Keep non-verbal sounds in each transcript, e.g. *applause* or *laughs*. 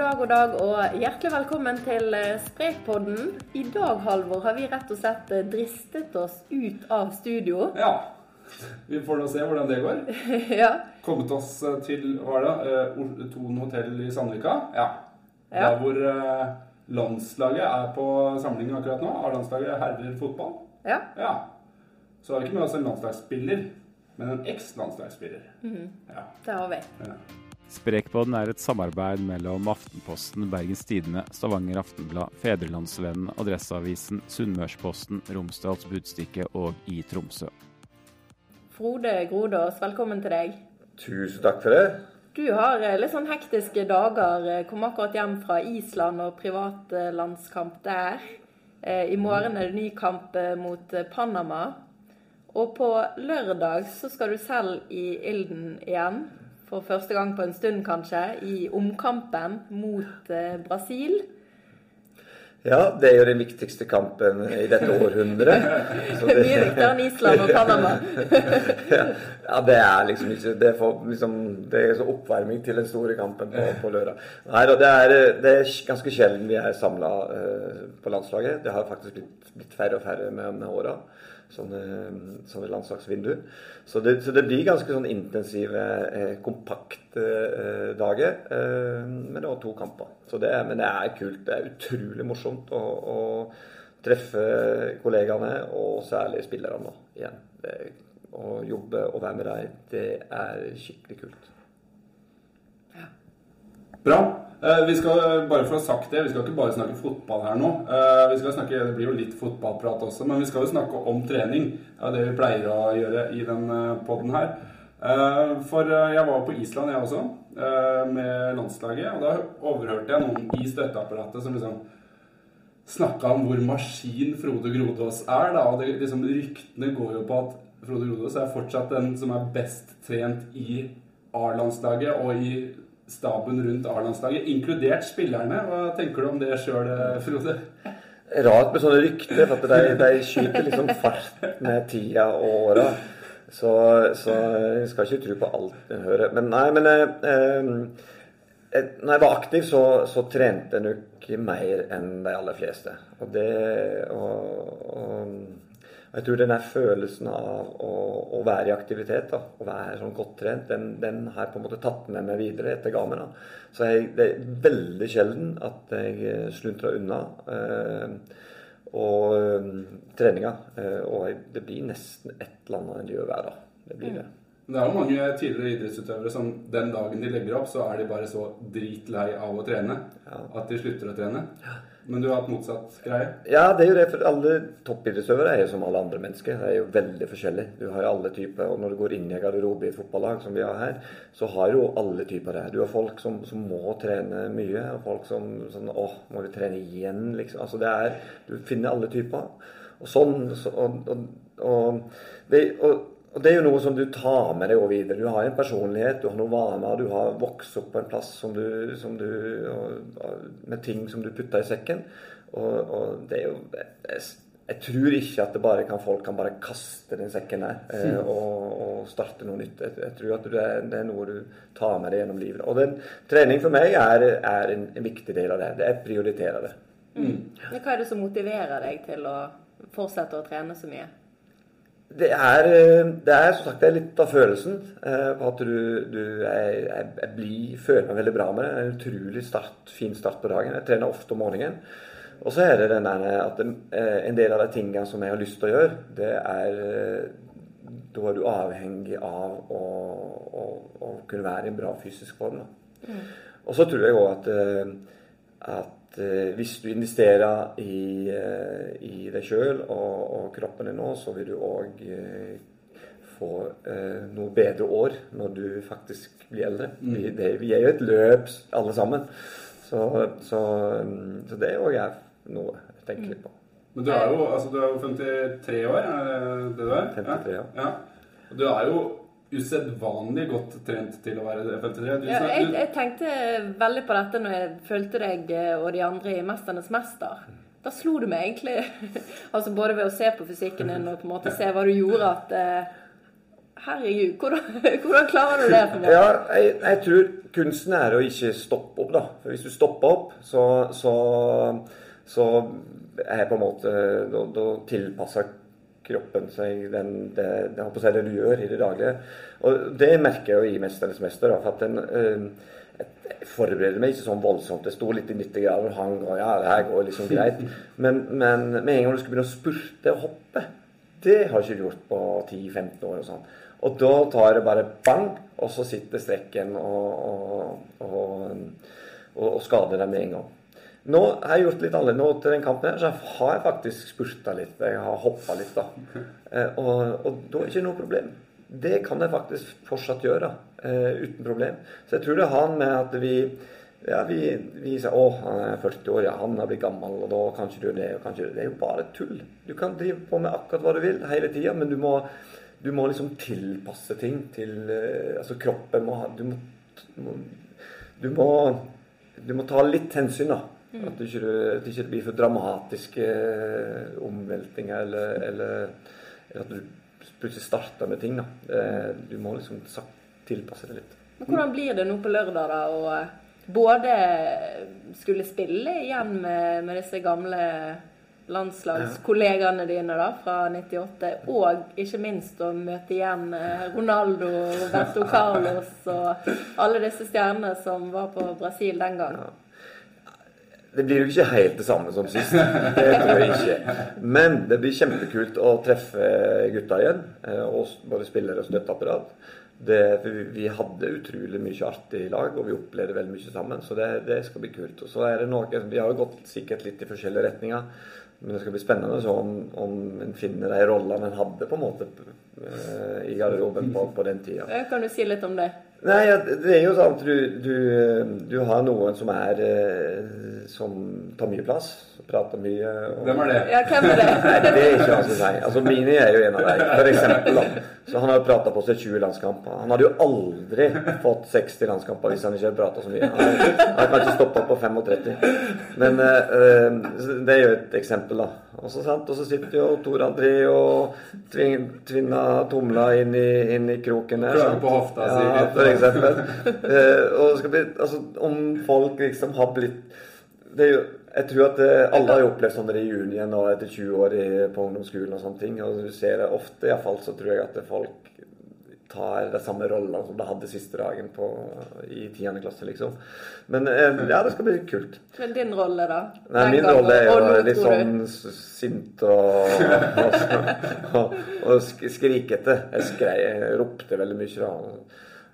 dag, god dag, og hjertelig velkommen til eh, Sprekpodden. I dag, Halvor, har vi rett og slett eh, dristet oss ut av studio. *laughs* Ja. Vi får nå se hvordan det går. ja. Kommet oss eh, til hva er det, Thon hotell i Sandvika. Ja. Ja. Der hvor landslaget er på samling akkurat nå. A-landslaget herrer fotball. ja. Ja. Så har vi ikke med oss en landslagsspiller, men en eks-landslagsspiller. Ja. Det har vi. ja. Sprekpodden er et samarbeid mellom Aftenposten, Bergens Tidende, Stavanger Aftenblad, Fedrelandsvennen, Adresseavisen, Sunnmørsposten, Romsdals Budstikke og i Tromsø. Frode Grodås, velkommen til deg. Tusen takk for det. Du har eh, litt sånn hektiske dager. eh, Kom akkurat hjem fra Island og privatlandskamp der. Eh, I morgen er det ny kamp mot Panama. Og på lørdag så skal du selv i ilden igjen. For første gang på en stund, kanskje. I omkampen mot eh, Brasil. Ja, det er jo den viktigste kampen i dette århundret. *laughs* Mye viktigere enn Island og Panama. *laughs* ja, det er liksom ikke Det er, for, liksom, det er så oppvarming til den store kampen på, på lørdag. Nei da, det er, det er ganske sjelden vi er samla på landslaget. Det har faktisk blitt, blitt færre og færre med, med åra. Sånne, sånne landslagsvinduer. Så det, så det blir ganske sånn intensive, eh, kompakte eh, dager. Eh, men det var to kamper. Det men det er kult. Det er utrolig morsomt å, å treffe kollegaene, og særlig spillerne igjen. Det, å jobbe og være med dem, det er skikkelig kult. Bra. Eh, vi skal bare for å ha sagt det, vi skal ikke bare snakke fotball her nå. Eh, vi skal snakke, Det blir jo litt fotballprat også, men vi skal jo snakke om trening. Det er det vi pleier å gjøre i den poden her. Eh, for eh, jeg var på Island, jeg også, eh, med landslaget. Og da overhørte jeg noen i støtteapparatet som liksom snakka om hvor maskin Frode Grodås er. da, og det, liksom, Ryktene går jo på at Frode Grodås er fortsatt den som er best trent i A-landslaget og i staben rundt A-landslaget, inkludert spillerne. Hva tenker du om det sjøl, Frode? Rart med sånne rykter, for at de, de skyter liksom fart med tida og åra. Så, så jeg skal ikke tro på alt en hører. Men nei, men eh, eh, når jeg var aktiv, så, så trente jeg nok mer enn de aller fleste. Og det og, og, jeg tror den der følelsen av å, å være i aktivitet, da, å være sånn godt trent, den, den har jeg på en måte tatt med meg videre etter gamet. Så jeg, det er veldig sjelden at jeg sluntrer unna. Eh, og um, treninga. Uh, og det blir nesten et eller annet enn det gjør hver dag. Det blir det. Det er jo mange tidligere idrettsutøvere som den dagen de legger opp, så er de bare så dritlei av å trene Ja. at de slutter å trene. Men du har hatt motsatt greie? Ja, det er jo det. For alle toppidrettsutøvere er jo som alle andre mennesker. Det er jo veldig forskjellig. Du har jo alle typer. Og når du går inn i en garderobe i et fotballag, som vi har her, så har jo alle typer det. Du har folk som, som må trene mye, og folk som sånn Åh, må vi trene igjen, liksom. Altså det er Du finner alle typer. Og sånn så, og, og, og, det, og og det er jo noe som du tar med deg og videre. Du har en personlighet, du har noen vaner, du har vokst opp på en plass som du, som du, og, med ting som du putter i sekken. Og, og det er jo jeg, jeg tror ikke at det bare kan, folk kan bare kaste den sekken der eh, og, og starte noe nytt. Jeg, jeg tror at det er, det er, noe du tar med deg gjennom livet. Og den, trening for meg er, er en, en, viktig del av det. det jeg prioriterer det. Mm. Hva er det som motiverer deg til å fortsette å trene så mye? Det er, det er som sagt det er litt av følelsen. Eh, at du, du jeg, jeg, blir, føler meg veldig bra med det. En utrolig start, fin start på dagen. Jeg trener ofte om morgenen. Og så er det den der at en del av de tingene som jeg har lyst til å gjøre, det er Da er du avhengig av å, å, å kunne være i en bra fysisk form. Mm. Og så tror jeg òg at, at hvis du investerer i, i deg sjøl og, og, kroppen din nå, så vil du òg få eh, noe bedre år når du faktisk blir eldre. Mm. Vi, det, vi, er jo et løp alle sammen. Så, så, så det òg er noe jeg tenker litt på. Men du er jo, altså, du er jo 53 år, er det det du er? 53, ja. ja. Og du er jo usedvanlig godt trent til å være 53. Du, ja, jeg, jeg, tenkte veldig på dette når jeg følte deg og de andre i 'Mesternes mester'. Da slo du meg egentlig, *laughs* altså både ved å se på fysikken din og på en måte se hva du gjorde, at eh, Herregud, hvordan, *laughs* hvordan klarer du det? for meg? Ja, jeg, jeg tror kunsten er å ikke stoppe opp, da. For hvis du stopper opp, så, så, så er på en måte Da, da tilpasser kroppen seg den, det, det, å det du gjør i det daglige. Og det merker jeg jo i 'Mesternes mester'. Da, for at den, øh, jeg forbereder meg ikke sånn voldsomt. Det sto litt i 90 grader og hang, og ja, det her går liksom greit. *laughs* Men, men med en gang du skal begynne å spurte og hoppe, det har jeg ikke gjort på 10-15 år. Og sånn. Og da tar det bare bang, og så sitter strekken og, og, og, og skader deg med en gang. Nå har jeg gjort litt annerledes. Nå til den kampen her, så har jeg faktisk spurta litt. Jeg har hoppa litt, da. Eh, og, og da er det ikke noe problem. Det kan jeg faktisk fortsatt gjøre eh, uten problem. Så jeg tror det har med at vi ja, vi, vi sier 'Å, han er 40 år, ja, han har blitt gammel, og da kan ikke du det og kan ikke du det'. Er jo bare tull. Du kan drive på med akkurat hva du vil hele tida, men du må, du må liksom tilpasse ting til eh, Altså, kroppen må ha Du du må, du må ta litt hensyn, da. At det ikke, at det ikke blir for dramatiske eh, omveltninger, eller, eller, eller at du plutselig starter med ting. da. Du må liksom tilpasse det litt. Men hvordan blir det nå på lørdag, da? å både skulle spille igjen med, med disse gamle landslagskollegaene dine da, fra 98, og ikke minst å møte igjen eh, Ronaldo, Roberto *laughs* Carlos og alle disse stjernene som var på Brasil den gang. Det blir jo ikke helt det samme som sist. Det tror jeg ikke. Men det blir kjempekult å treffe gutta igjen. eh, Og både spillere og støtteapparat. Det, vi- hadde utrolig mye artig i lag, og vi opplevde veldig mye sammen. Så det, det skal bli kult. Og så er det noe Vi har jo gått sikkert litt i forskjellige retninger. Men det skal bli spennende så om, om en finner de rollene en hadde på en måte eh, i garderoben på, på den tida. Kan du si litt om det? Nei, ja, det er jo sånn at du, du, du har noen som er eh, Som tar mye plass. Prater mye. Og... Hvem er det? Ja, hvem er det? *laughs* Nei, det er ikke han som sier. Altså, Mini er jo en av dem, for eksempel. Da. Så han har jo prata på seg 20 landskamper. Han hadde jo aldri fått 60 landskamper hvis han ikke hadde prata så mye. Han, har kan ikke stoppe på 35. Men eh, det er jo et eksempel, da. Og så, sitter jo Tor André og tving, tvinna tomla inn i, inn i kroken der. Klager på hofta si Ja, for eksempel. Eh, og bli, altså, om folk liksom har blitt det Jeg tror at eh, alle har jo opplevd sånn juni nå etter 20 år i, på ungdomsskolen og sånne ting. Og du ser det ofte, iallfall, så tror jeg at folk tar de samme rollene som de hadde siste dagen på, i 10. klasse, liksom. Men eh, ja, det skal bli kult. Men din rolle, da? Nei, min rolle er jo litt sånn sint og, og, og, og skrikete. Jeg, skrei, jeg ropte veldig mye da.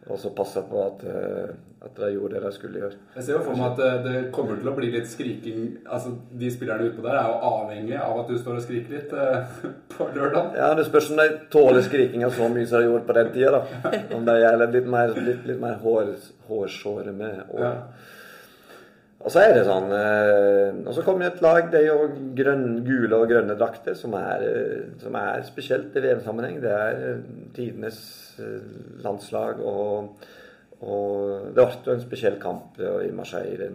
Og så passa på at, eh, at de gjorde det de skulle gjøre. Jeg ser jo for meg at det, det kommer til å bli litt skriking Altså, De spillerne utpå der er jo avhengig av at du står og skriker litt eh, *laughs* på lørdag. Ja, Det spørs om de tåler skrikinga så mye som de gjorde på den tida. da. Om de er litt mer, litt, litt mer hår, hårsåre med året Ja. Og så er det sånn eh, Og så kommer et lag, det er jo grønne, gule og grønne drakter, som er, eh, som er spesielt i VM-sammenheng. Det er eh, tidenes landslag. Og, og det ble jo en spesiell kamp i Marseille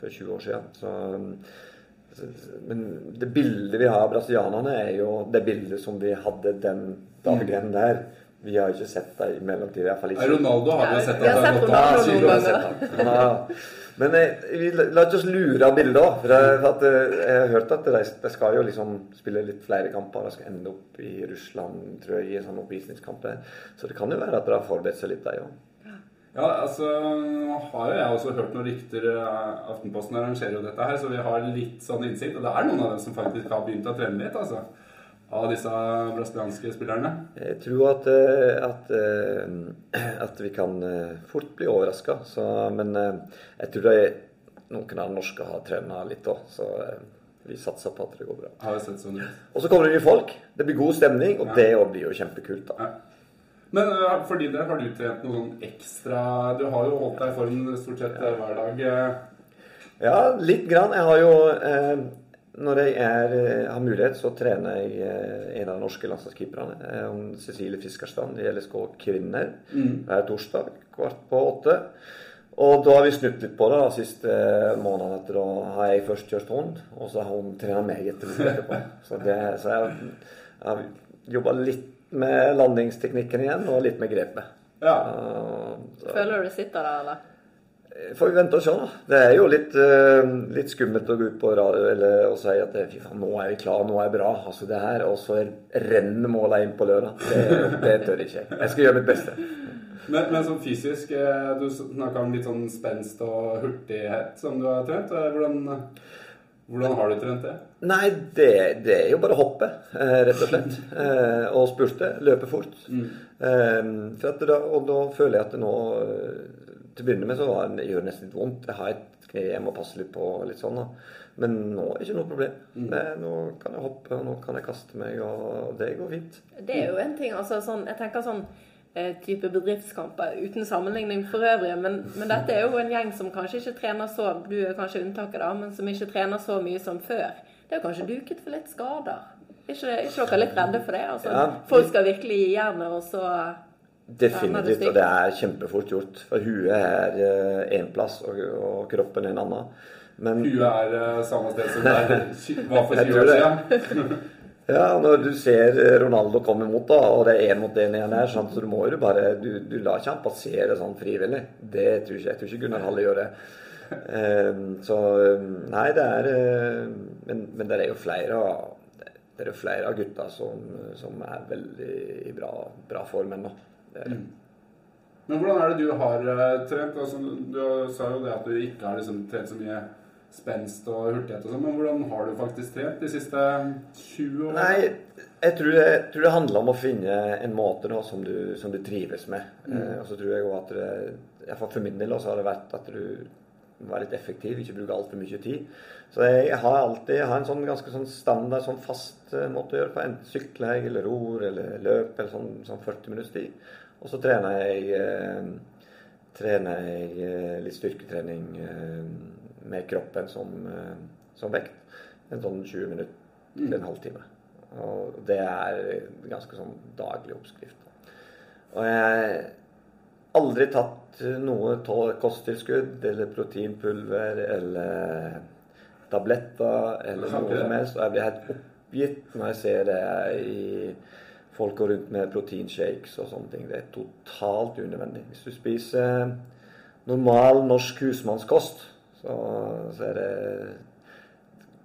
for 20 år siden. Så, men det bildet vi har av brasilianerne, er jo det bildet som vi hadde den dagen der. Vi har ikke sett det i mellomtiden. I hvert fall ikke. Ronaldo har vi jo Ja, sett vi at har det har sett Ronaldo kilo. ganger. Han har- Men eh, vi la oss lure av bildet òg. For, jeg- for at, eh, jeg har hørt at de, de skal jo liksom spille litt flere kamper. De skal ende opp i Russland, tror jeg, i en sånn oppvisningskamp der. Så det kan jo være at de har forberedt seg litt, de òg. Ja, altså nå har jo jeg også hørt noen rykter. eh, Aftenposten arrangerer jo dette her, så vi har litt sånn innsikt. Og det er noen av dem som faktisk har begynt å trene litt, altså. Av disse brasilianske spillerne. Jeg tror at, eh, at, eh, *clears throat* at vi kan eh, fort bli overraska. Men jeg tror det noen av de norske har trena litt òg, så vi satser på at det går bra. Har jo sett sånn ut. Og så kommer det nye folk. Det blir god stemning, og Ja. det òg blir jo kjempekult. da. Ja. Men for din del, har du trent noe sånn ekstra Du har jo holdt deg i form stort sett hver dag. Ja, litt grann. Jeg har jo eh, Når jeg er, eh, har mulighet, så trener jeg eh, en av de norske landslagskeeperne. Eh, Cecilie Fiskarstrand i LSK kvinner. Mm. Hver torsdag kvart på åtte. Og da har vi snudd litt på det de siste månedene. etter Da har jeg først kjørt hund, og så har hun trent meg etterpå. *laughs* Så, det, så jeg, jeg har jobba litt med landingsteknikken igjen, og litt med grepet. Ja. Uh, Føler du du sitter der, eller? Får vi vente og se, da. Det er jo litt, eh, litt skummelt å gå ut på radio eller og si at eh, fy faen, nå er vi klar, nå er jeg bra. Altså det her, Og så renner måla inn på lørdag. Det, det tør ikke jeg. Jeg skal gjøre mitt beste. Men, men sånn fysisk, eh, du snakka om litt sånn spenst og hurtighet som du har trent. Eh, Hvordan, hvordan har du trent det? Nei, det, det er jo bare å hoppe, eh, rett og slett. Eh, og spurte. Løpe fort. Mm. for at da, og da føler jeg at det nå eh, Til å begynne med så var det, gjør det nesten litt vondt. Jeg har et kne jeg må passe litt på. og litt sånn da. Men nå er det ikke noe problem. Det, nå kan jeg hoppe, og nå kan jeg kaste meg, og det går fint. Det er jo en ting, altså sånn Jeg tenker sånn eh, type bedriftskamper uten sammenligning for øvrig, men, men dette er jo en gjeng som kanskje ikke trener så Du er kanskje unntaket, da, men som ikke trener så mye som før. Det er jo kanskje duket for litt skader. Er ikke, ikke dere litt redde for det? Altså, Ja. Folk skal virkelig gi jernet, og så Definitivt, og det er kjempefort gjort. For huet er én plass, og, og kroppen en annen. Men Huet er eh, samme sted som det *laughs* var for Jeg 20 år siden. ja, når du ser Ronaldo komme mot, da, og det er én mot én igjen her, så du må jo bare Du, du lar ikke han passere sånn frivillig. Det tror ikke jeg. tror ikke Gunnar Halle gjør det. Ehm, så Nei, det er eh, men, men det er jo flere av det er jo flere av gutta som, som er veldig i bra, bra form ennå. Er. Men hvordan er det du har eh, trent? Altså, du sa jo det at du ikke har liksom trent så mye spenst og hurtighet og sånn, men hvordan har du faktisk trent de siste 20 årene? Nei, jeg tror jeg tror det handler om å finne en måte da, som, du, som du trives med. Eh, og så tror jeg også at det, iallfall for min del også har det vært at du være litt effektiv, ikke bruke altfor mye tid. Så jeg, har alltid jeg har en sånn ganske sånn standard, sånn fast eh, måte å gjøre på. Enten sykler jeg, eller ror, eller løp, eller sånn, sånn 40 minutters tid. Og så trener jeg, eh, trener jeg eh, litt styrketrening eh, med kroppen som, eh, som vekt. En sånn 20 minutter til en halvtime. Og det er ganske sånn daglig oppskrift. Og jeg aldri tatt noe kosttilskudd eller proteinpulver eller tabletter eller noe som helst. Og jeg blir helt oppgitt når jeg ser det i folk går rundt med proteinshakes og sånne ting. Det er totalt unødvendig. Hvis du spiser normal norsk husmannskost, så, så er det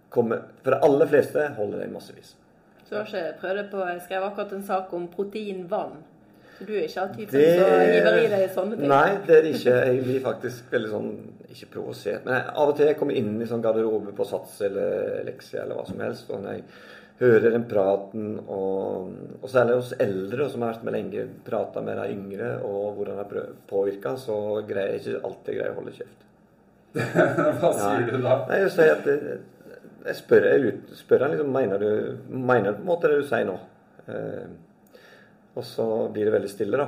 kommer, For de aller fleste holder det i massevis. Så du har ikke prøvd det på Jeg skrev akkurat en sak om proteinvann. Du er ikke av typen Det- som hiver i deg sånne ting? Nei, det er det ikke. Jeg blir faktisk veldig sånn Ikke provosert, men jeg, av og til jeg kommer inn i sånn garderobe på Sats eller Leksia eller hva som helst, og når jeg hører den praten, og, og særlig hos eldre som har vært med lenge, prata med de yngre, og hvordan de er påvirka, så greier jeg ikke alltid greier å holde kjeft. *laughs* Hva sier du da? Nei, jeg sier at det, jeg spør, jeg ut, spør han liksom mener du, mener du på en måte det du sier nå? Eh, og så blir det veldig stille, da.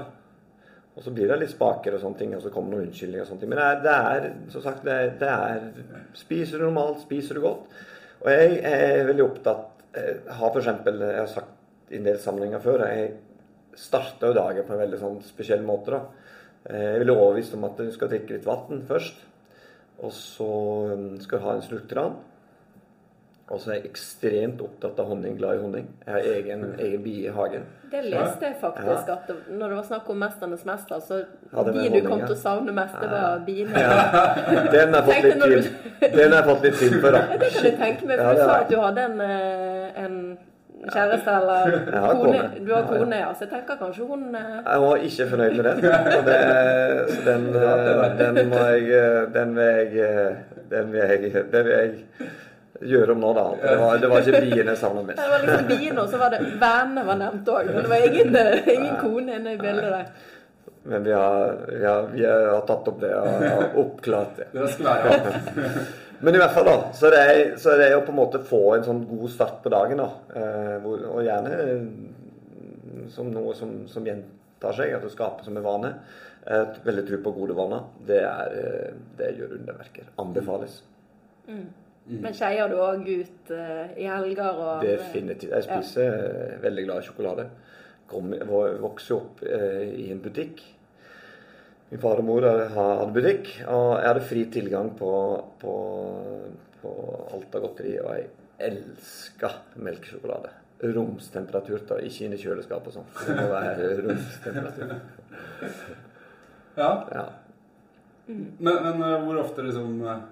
Og så blir det litt spaker og sånne ting, og så kommer noen unnskyldninger og sånne ting. Men det er, det er som sagt, det er, det er Spiser du normalt, spiser du godt. Og jeg er veldig opptatt Jeg har for eksempel, jeg har sagt i en del sammenhenger før, jeg starta dagen på en veldig sånn spesiell måte. da. Eh, Jeg er veldig overbevist om at du skal drikke litt vann først. Og så um, skal du ha en slurk tran. Og så er jeg ekstremt opptatt av honning, glad i honning. Jeg har egen, egen bie i hagen. Det leste jeg faktisk, at det, når det var snakk om 'Mesternes mester', så Ja, de du kom ja. til å savne mest, det var biene. *laughs* Den har jeg fått litt tid Den har jeg fått litt tid for, da. *laughs* Det kan jeg tenke meg, for du sa at du hadde en, eh, en kjæreste eller *laughs* har kone. Du har Ja, ja. kone, ja. Så jeg tenker kanskje hun eh, Jeg var ikke fornøyd med den. Det, så den, eh, den må jeg Den vil jeg Den vil jeg, den vil jeg gjøre om nå, da. Det var, det var ikke *laughs* biene jeg savna mest. Det var liksom biene, og så var det vennene var nevnt òg. Men det var ingen, eh, ingen kone inne i bildet der. Men vi har, vi har, vi har tatt opp det og har oppklart det. det skal være ja. Men i hvert fall, da. Så det er, så det er å på en måte få en sånn god start på dagen, da. Eh, hvor, og gjerne eh, som noe som, som gjentar seg, at du skaper som en vane. Et veldig tro på gode vaner. Det, er, det gjør underverker. Anbefales. Men skeier du òg ut uh, i helger og Definitivt. Jeg spiser ja. veldig glad i sjokolade. Vokser vokste opp uh, i en butikk. Min far og mor hadde butikk, og jeg hadde fri tilgang på, på, på alt av godteri. Og jeg elska melkesjokolade. romstemperatur, da. Ikke inne i kjøleskapet og sånn. Det må være romstemperatur. Ja. Ja. Men, men eh, hvor ofte liksom eh,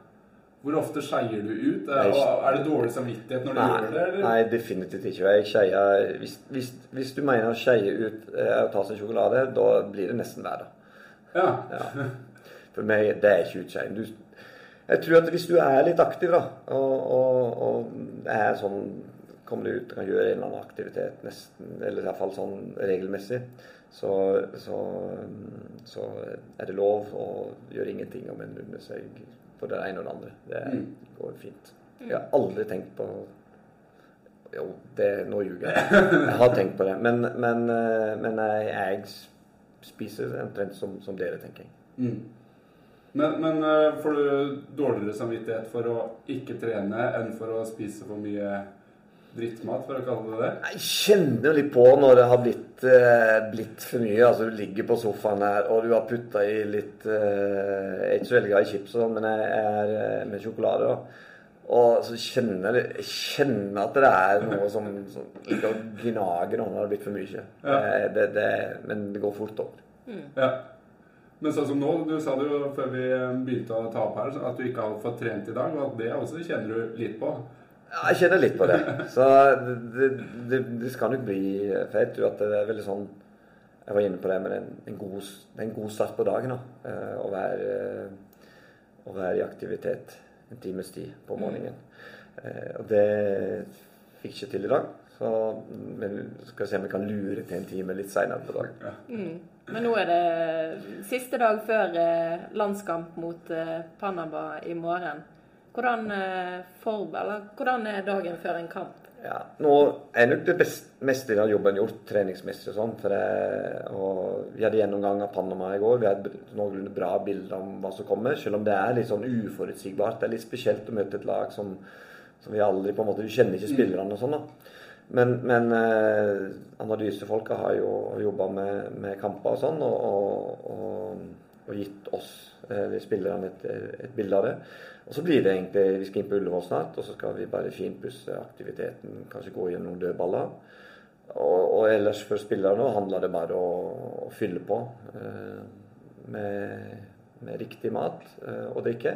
Hvor ofte skeier du ut? Er, er det dårlig samvittighet når du gjør det, eller? Nei, definitivt ikke. Jeg skeier hvis, hvis, hvis du mener å skeie ut er å ta seg sjokolade, da blir det nesten hver dag. Ja. Ja. For meg, det er ikke utskeiing. Jeg tror at hvis du er litt aktiv, da, og, og, og er sånn Kommer du ut og kan gjøre en eller annen aktivitet nesten, eller i hvert fall sånn regelmessig, så, så, så er det lov å gjøre ingenting om en unner seg for det ene og det andre. Det Mm. går fint. Jeg har aldri tenkt på Jo, det, nå ljuger jeg. Jeg har tenkt på det. Men, men, eh, men jeg, jeg spiser omtrent som, som dere, tenker jeg. Mm. Men, men eh, får du dårligere samvittighet for å ikke trene enn for å spise for mye drittmat, for å kalle det det? Jeg kjenner jo litt på når det har blitt, eh, blitt for mye. Altså Du ligger på sofaen her og du har putta i litt eh, Jeg er ikke så veldig glad i chips og sånn, men jeg er eh, med sjokolade. Og, Og så kjenner jeg, kjenner at det er noe som, som ligger og gnager når det har blitt for mye. Ja. Eh, Det, det, men det går fort over. Ja. Men sånn som nå, du sa det jo før vi eh, begynte å ta opp her, at du ikke har fått trent i dag, og at det også kjenner du litt på. Ja, jeg kjenner litt på det. Så det, det, det skal nok bli For jeg tror at det er veldig sånn Jeg var inne på det men det er en, god, det er en god start på dagen. da, eh, Å være, eh, å være i aktivitet en times tid på morgenen. Eh, Og det fikk jeg ikke til i dag. Så men skal vi se om vi kan lure til en time litt seinere på dagen. Mm. Men nå er det siste dag før landskamp mot Panama i morgen. Hvordan, eh, for, eller, hvordan er dagen før en kamp? Ja, nå er nok det best, meste av jobben gjort treningsmessig og sånn. For jeg, vi hadde gjennomgang av Panama i går. Vi hadde noenlunde bra bilde om hva som kommer. Selv om det er litt sånn uforutsigbart. Det er litt spesielt å møte et lag som, som vi aldri på en måte Du kjenner ikke spillerne og sånn, da. Men, men eh, analysefolka har jo jobba med, med kamper og sånn, og, og, og, og gitt oss eh, spillerne et, et bilde av det. Og så blir det egentlig Vi skal inn på Ullevål snart, og så skal vi bare finpusse aktiviteten. Kanskje gå gjennom noen dødballer. Og, og ellers for spillerne handler det bare å, å fylle på eh, med, med riktig mat eh, og drikke.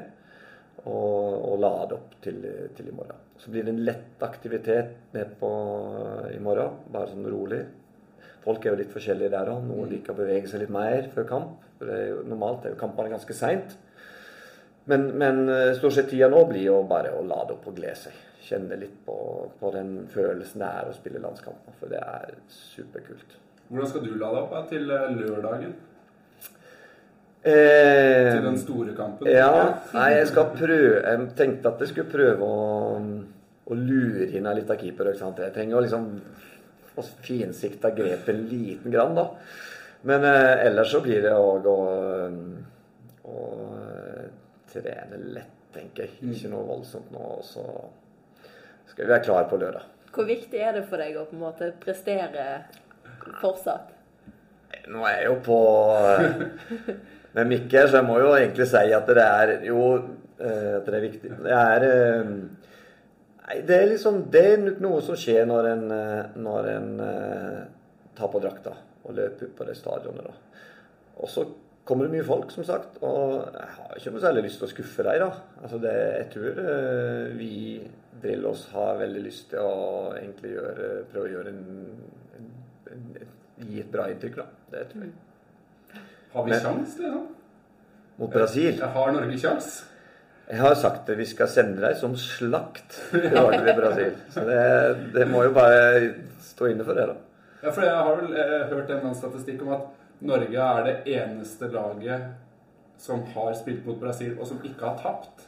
Og, og lade opp til, til i morgen. Så blir det en lett aktivitet nedpå i morgen, bare sånn rolig. Folk er jo litt forskjellige der òg. Noen liker å bevege seg litt mer før kamp. For det er jo, normalt er jo kampene ganske seint. Men, men eh, stort sett tida nå blir jo bare å lade opp og glede seg. Kjenne litt på, på den følelsen det er å spille landskamper. For det er superkult. Hvordan skal du lade opp da, til eh, lørdagen? Eh, Til den store kampen? Ja, nei, jeg skal prøve Jeg tenkte at jeg skulle prøve å, å lure inn litt av keeper. Ikke sant? Jeg trenger å liksom få finsikta grepet en liten grann, da. Men eh, ellers så blir det òg å, å eh, trene lett, tenker jeg. Ikke noe voldsomt nå. Og så skal vi være klare på lørdag. Hvor viktig er det for deg å på en måte prestere fortsatt? Nå er jeg jo på med Mikkel, så jeg må jo egentlig si at det er jo eh, at det er viktig. Det er eh, Nei, det er liksom Det er noe som skjer når en, eh, når en eh, tar på drakta og løper på det stadionet, da. Og så kommer det mye folk, som sagt. Og jeg har ikke noe særlig lyst til å skuffe deg, da. Altså det, jeg tror eh, vi Drillos har veldig lyst til å egentlig gjøre, prøve å gjøre en, en, en, Gi et bra inntrykk, da. Det tror jeg. Har vi sjans, liksom? Mot Brasil. Har Norge sjans? Jeg har sagt det, vi skal sende deg som slakt *laughs* til Brasil. Så det, det må jo bare stå inne for det, da. Ja, for jeg har vel eh, hørt en eller annen statistikk om at Norge er det eneste laget som har spilt mot Brasil, og som ikke har tapt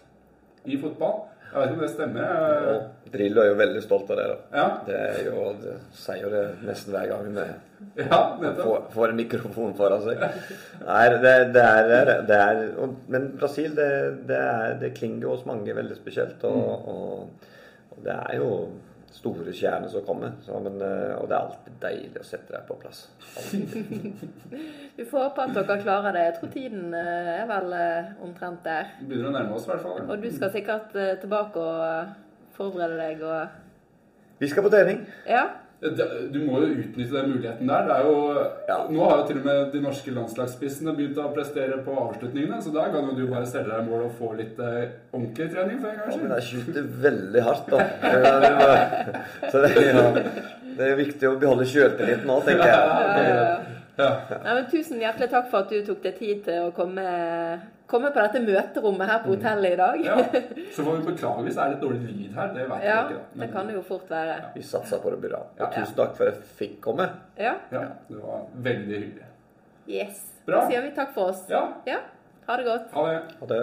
i fotball. Jeg vet ikke om det stemmer. Ja, Drillo er jo veldig stolt av det, da. Ja, Det jo, det sier jo det nesten hver gang vi ja får, får en mikrofon foran seg. Nei, det, det er, det er og, Men Brasil, det, det, er, det klinger hos mange veldig spesielt. Og, og, og det er jo store stjerner som kommer. Så, men, eh, og det er alltid deilig å sette deg på plass. *laughs* Vi får håpe at dere klarer det. Jeg tror tiden eh, er vel eh, omtrent der. Vi begynner å nærme oss, i hvert fall. Og du skal sikkert tilbake og forberede deg og Vi skal på trening. Ja. Du må jo utnytte den muligheten der. Det er jo, Ja. Nå har jo til og med de norske landslagsspissene begynt å prestere på avslutningene, så der kan jo du bare stelle deg i mål og få litt eh, ordentlig trening for en gangs Ja, men skyld. jeg skyter veldig hardt, da. Så det, ja, det er viktig å beholde sjøltilliten nå, tenker jeg. Ja, ja, ja. Ja. Nei, men tusen hjertelig takk for at du tok deg tid til å komme, komme på dette møterommet her på hotellet i dag. ja. *laughs* Så får vi beklage hvis det er litt dårlig lyd her. Det vet Ja, jeg ikke. Men, det kan det jo fort være. Vi satser på det bra. Og tusen takk for at jeg fikk komme. Ja. Ja, det var veldig hyggelig. Yes. Bra. Da sier vi takk for oss. Ja, Ja. Ha det godt. ha det. Ha det.